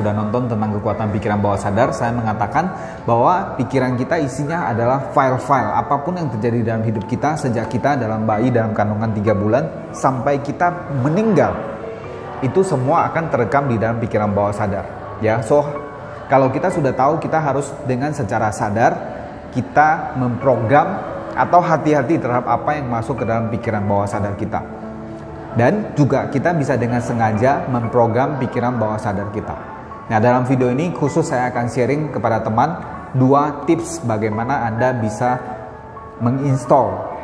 sudah nonton tentang kekuatan pikiran bawah sadar, saya mengatakan bahwa pikiran kita isinya adalah file-file apa pun yang terjadi dalam hidup kita sejak kita dalam bayi dalam kandungan 3 bulan sampai kita meninggal. Itu semua akan terekam di dalam pikiran bawah sadar. Ya, so kalau kita sudah tahu kita harus dengan secara sadar kita memprogram atau hati-hati terhadap apa yang masuk ke dalam pikiran bawah sadar kita. Dan juga kita bisa dengan sengaja memprogram pikiran bawah sadar kita. Nah, dalam video ini khusus saya akan sharing kepada teman dua tips bagaimana Anda bisa menginstall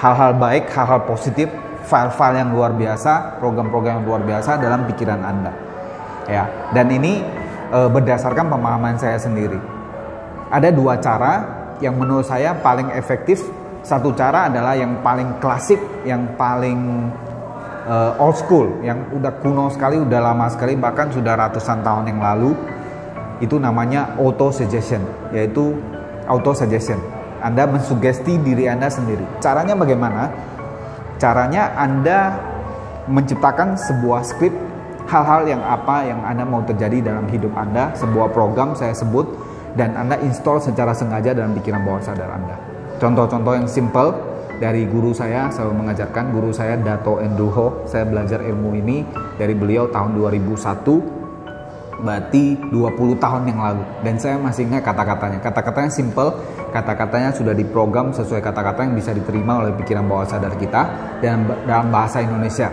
hal-hal baik, hal-hal positif, file-file yang luar biasa, program-program yang luar biasa dalam pikiran Anda. Ya, dan ini e, berdasarkan pemahaman saya sendiri. Ada dua cara yang menurut saya paling efektif. Satu cara adalah yang paling klasik, yang paling uh, old school yang udah kuno sekali, udah lama sekali bahkan sudah ratusan tahun yang lalu itu namanya auto suggestion yaitu auto suggestion. Anda mensugesti diri Anda sendiri. Caranya bagaimana? Caranya Anda menciptakan sebuah skrip hal-hal yang apa yang Anda mau terjadi dalam hidup Anda, sebuah program saya sebut dan Anda install secara sengaja dalam pikiran bawah sadar Anda. Contoh-contoh yang simple dari guru saya selalu mengajarkan guru saya Dato Endruho saya belajar ilmu ini dari beliau tahun 2001 berarti 20 tahun yang lalu dan saya masih ingat kata-katanya kata-katanya simple kata-katanya sudah diprogram sesuai kata-kata yang bisa diterima oleh pikiran bawah sadar kita dan dalam bahasa Indonesia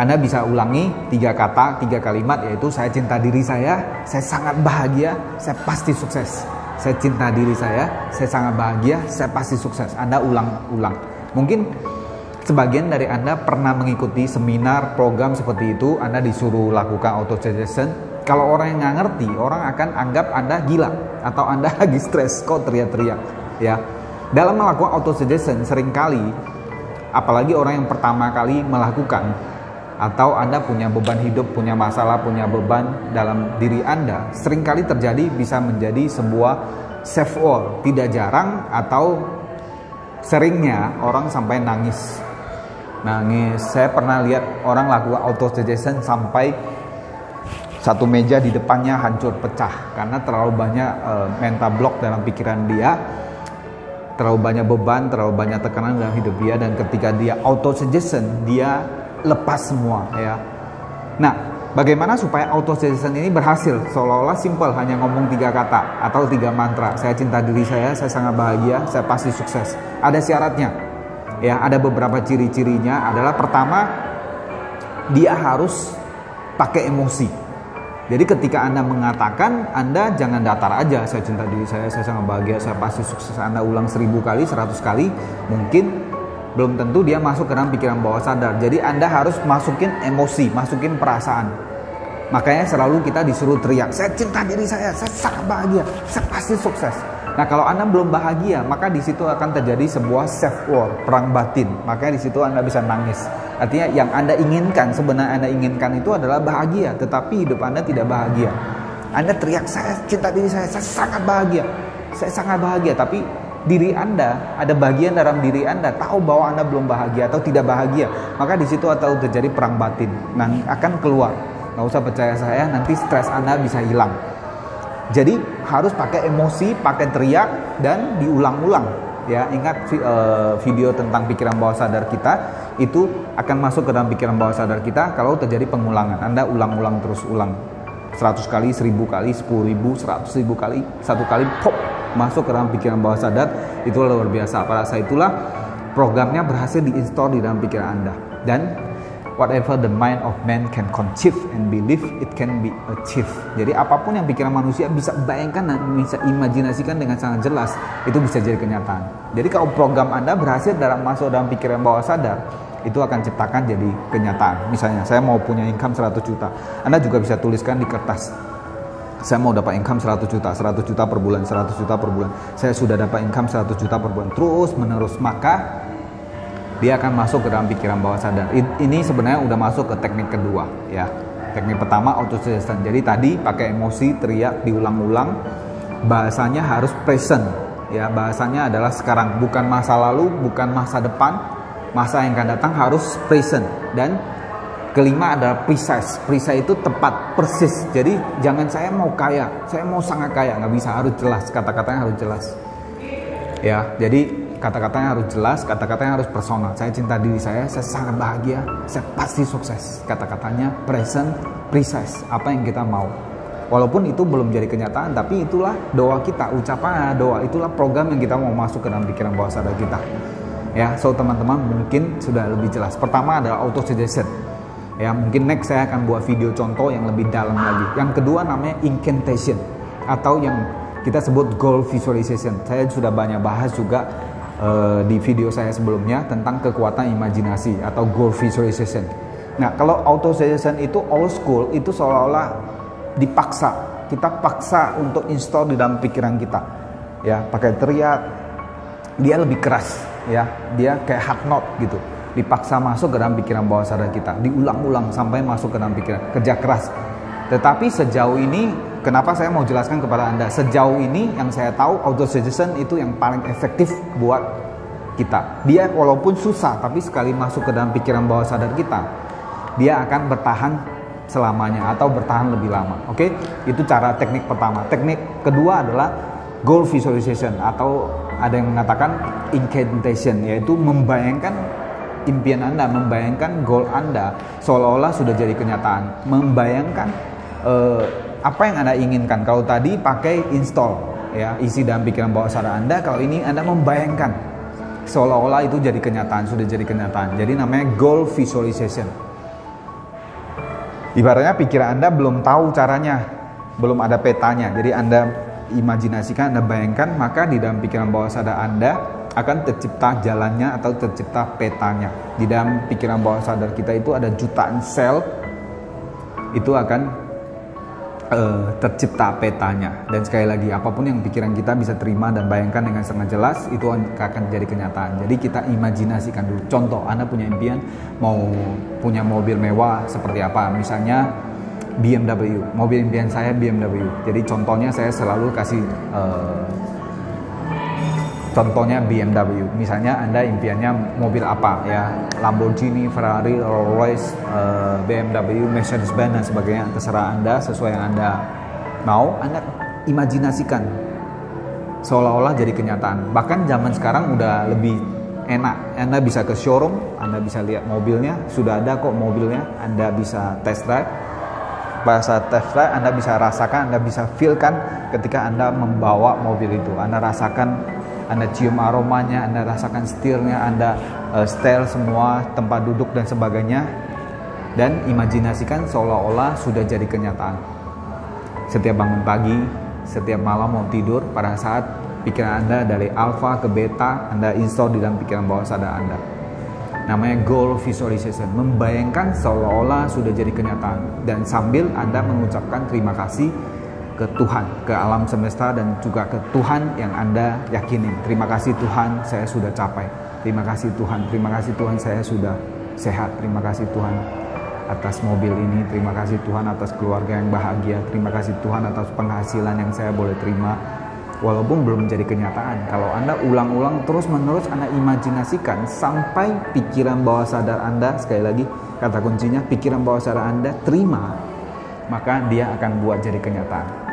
anda bisa ulangi tiga kata, tiga kalimat yaitu saya cinta diri saya, saya sangat bahagia, saya pasti sukses. Saya cinta diri saya, saya sangat bahagia, saya pasti sukses. Anda ulang-ulang. Mungkin sebagian dari Anda pernah mengikuti seminar program seperti itu, Anda disuruh lakukan auto suggestion. Kalau orang yang nggak ngerti, orang akan anggap Anda gila atau Anda lagi stres, kok teriak-teriak, ya. Dalam melakukan auto suggestion sering kali apalagi orang yang pertama kali melakukan atau Anda punya beban hidup, punya masalah, punya beban dalam diri Anda, sering kali terjadi bisa menjadi sebuah self wall. Tidak jarang atau seringnya orang sampai nangis. Nangis. Saya pernah lihat orang lakukan auto suggestion sampai satu meja di depannya hancur pecah. Karena terlalu banyak uh, mental block dalam pikiran dia. Terlalu banyak beban terlalu banyak tekanan dalam hidup dia. Dan ketika dia auto suggestion dia lepas semua ya. Nah Bagaimana supaya auto suggestion ini berhasil? Seolah-olah simple, hanya ngomong tiga kata atau tiga mantra. Saya cinta diri saya, saya sangat bahagia, saya pasti sukses. Ada syaratnya. Ya, ada beberapa ciri-cirinya adalah pertama dia harus pakai emosi. Jadi ketika Anda mengatakan, Anda jangan datar aja, saya cinta diri saya, saya sangat bahagia, saya pasti sukses. Anda ulang seribu kali, seratus kali, mungkin belum tentu dia masuk ke dalam pikiran bawah sadar. Jadi Anda harus masukin emosi, masukin perasaan. Makanya selalu kita disuruh teriak, saya cinta diri saya, saya sangat bahagia, saya pasti sukses. Nah kalau Anda belum bahagia, maka di situ akan terjadi sebuah self war, perang batin. Makanya di situ Anda bisa nangis. Artinya yang Anda inginkan, sebenarnya Anda inginkan itu adalah bahagia, tetapi hidup Anda tidak bahagia. Anda teriak, saya cinta diri saya, saya sangat bahagia, saya sangat bahagia, tapi diri Anda, ada bagian dalam diri Anda tahu bahwa Anda belum bahagia atau tidak bahagia, maka di situ atau terjadi perang batin. Nah, akan keluar. Nggak usah percaya saya, nanti stres Anda bisa hilang. Jadi harus pakai emosi, pakai teriak dan diulang-ulang. Ya, ingat uh, video tentang pikiran bawah sadar kita itu akan masuk ke dalam pikiran bawah sadar kita kalau terjadi pengulangan. Anda ulang-ulang terus ulang. 100 kali, 1000 kali, 10 ribu, 100 ribu kali, satu kali pop masuk ke dalam pikiran bawah sadar itu luar biasa. Pada saat itulah programnya berhasil diinstal di dalam pikiran Anda dan whatever the mind of man can conceive and believe it can be achieved. Jadi apa pun yang pikiran manusia bisa bayangkan dan bisa imajinasikan dengan sangat jelas itu bisa jadi kenyataan. Jadi kalau program Anda berhasil dalam masuk dalam pikiran bawah sadar itu akan ciptakan jadi kenyataan. Misalnya saya mau punya income 100 juta. Anda juga bisa tuliskan di kertas saya mau dapat income 100 juta, 100 juta per bulan, 100 juta per bulan. Saya sudah dapat income 100 juta per bulan. Terus menerus maka dia akan masuk ke dalam pikiran bawah sadar. Ini sebenarnya udah masuk ke teknik kedua ya. Teknik pertama auto suggestion. Jadi tadi pakai emosi, teriak, diulang-ulang. Bahasanya harus present ya. Bahasanya adalah sekarang, bukan masa lalu, bukan masa depan. Masa yang akan datang harus present dan Kelima adalah precise. Precise itu tepat, persis. Jadi jangan saya mau kaya, saya mau sangat kaya, nggak bisa harus jelas. Kata-katanya harus jelas. Ya, jadi kata-katanya harus jelas, kata-katanya harus personal. Saya cinta diri saya, saya sangat bahagia, saya pasti sukses. Kata-katanya present, precise. Apa yang kita mau. Walaupun itu belum jadi kenyataan, tapi itulah doa kita, ucapan doa, itulah program yang kita mau masuk ke dalam pikiran bawah sadar kita. Ya, so teman-teman mungkin sudah lebih jelas. Pertama adalah auto suggestion ya mungkin next saya akan buat video contoh yang lebih dalam lagi. Yang kedua namanya incantation atau yang kita sebut goal visualization. Saya sudah banyak bahas juga uh, di video saya sebelumnya tentang kekuatan imajinasi atau goal visualization. Nah kalau auto suggestion itu old school itu seolah-olah dipaksa. Kita paksa untuk install di dalam pikiran kita. Ya pakai teriak dia lebih keras. Ya dia kayak hard note gitu dipaksa masuk ke dalam pikiran bawah sadar kita, diulang-ulang sampai masuk ke dalam pikiran, kerja keras. Tetapi sejauh ini, kenapa saya mau jelaskan kepada Anda, sejauh ini yang saya tahu auto suggestion itu yang paling efektif buat kita. Dia walaupun susah, tapi sekali masuk ke dalam pikiran bawah sadar kita, dia akan bertahan selamanya atau bertahan lebih lama. Oke, itu cara teknik pertama. Teknik kedua adalah goal visualization atau ada yang mengatakan incantation, yaitu membayangkan impian Anda, membayangkan goal Anda seolah-olah sudah jadi kenyataan, membayangkan uh, apa yang Anda inginkan. Kalau tadi pakai install ya, isi dalam pikiran bawah sadar Anda, kalau ini Anda membayangkan seolah-olah itu jadi kenyataan, sudah jadi kenyataan. Jadi namanya goal visualization. Ibaratnya pikiran Anda belum tahu caranya, belum ada petanya. Jadi Anda imajinasikan, Anda bayangkan, maka di dalam pikiran bawah sadar Anda akan tercipta jalannya atau tercipta petanya. Di dalam pikiran bawah sadar kita itu ada jutaan sel itu akan uh, tercipta petanya. Dan sekali lagi apa pun yang pikiran kita bisa terima dan bayangkan dengan sangat jelas itu akan jadi kenyataan. Jadi kita imajinasikan dulu. Contoh, Anda punya impian mau punya mobil mewah seperti apa? Misalnya BMW, mobil impian saya BMW. Jadi contohnya saya selalu kasih uh, contohnya BMW misalnya anda impiannya mobil apa ya? Lamborghini Ferrari Rolls Royce uh, BMW Mercedes Benz dan sebagainya. Terserah anda sesuai yang anda mau anda imajinasikan. Seolah-olah jadi kenyataan. Bahkan zaman sekarang udah lebih enak. Anda bisa ke showroom anda bisa lihat mobilnya. Sudah ada kok mobilnya. Anda bisa test drive. Pada saat test drive Anda bisa rasakan, Anda bisa feel kan ketika Anda membawa mobil itu. Anda rasakan anda cium aromanya, Anda rasakan setirnya, Anda uh, setel semua tempat duduk dan sebagainya dan imajinasikan seolah-olah sudah jadi kenyataan. Setiap bangun pagi, setiap malam mau tidur, pada saat pikiran Anda dari alfa ke beta, Anda install di dalam pikiran bawah sadar Anda. Namanya goal visualization, membayangkan seolah-olah sudah jadi kenyataan dan sambil Anda mengucapkan terima kasih ke Tuhan, ke alam semesta dan juga ke Tuhan yang Anda yakini. Terima kasih Tuhan, saya sudah capai. Terima kasih Tuhan, terima kasih Tuhan saya sudah sehat. Terima kasih Tuhan atas mobil ini. Terima kasih Tuhan atas keluarga yang bahagia. Terima kasih Tuhan atas penghasilan yang saya boleh terima. Walaupun belum menjadi kenyataan, kalau Anda ulang-ulang terus-menerus Anda imajinasikan sampai pikiran bawah sadar Anda, sekali lagi kata kuncinya, pikiran bawah sadar Anda terima, maka dia akan buat jadi kenyataan.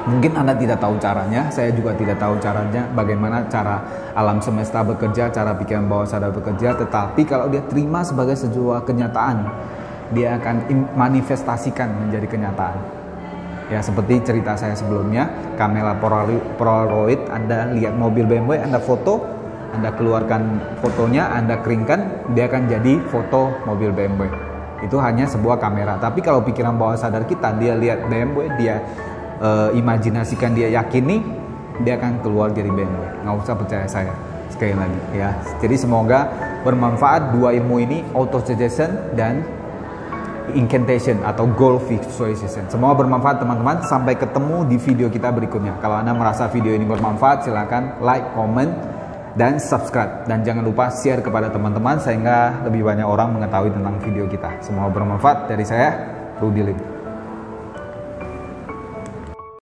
Mungkin Anda tidak tahu caranya, saya juga tidak tahu caranya bagaimana cara alam semesta bekerja, cara pikiran bawah sadar bekerja, tetapi kalau dia terima sebagai sebuah kenyataan, dia akan manifestasikan menjadi kenyataan. Ya seperti cerita saya sebelumnya, kamera Polaroid, Anda lihat mobil BMW, Anda foto, Anda keluarkan fotonya, Anda keringkan, dia akan jadi foto mobil BMW. Itu hanya sebuah kamera. Tapi kalau pikiran bawah sadar kita, dia lihat BMW, dia uh, imajinasikan dia yakini dia akan keluar dari BMW nggak usah percaya saya sekali lagi ya. Jadi semoga bermanfaat dua ilmu ini auto suggestion dan incantation atau goal visualization. Semoga bermanfaat teman-teman. Sampai ketemu di video kita berikutnya. Kalau anda merasa video ini bermanfaat silahkan like comment dan subscribe. Dan jangan lupa share kepada teman-teman sehingga lebih banyak orang mengetahui tentang video kita. Semoga bermanfaat dari saya Rudy Lim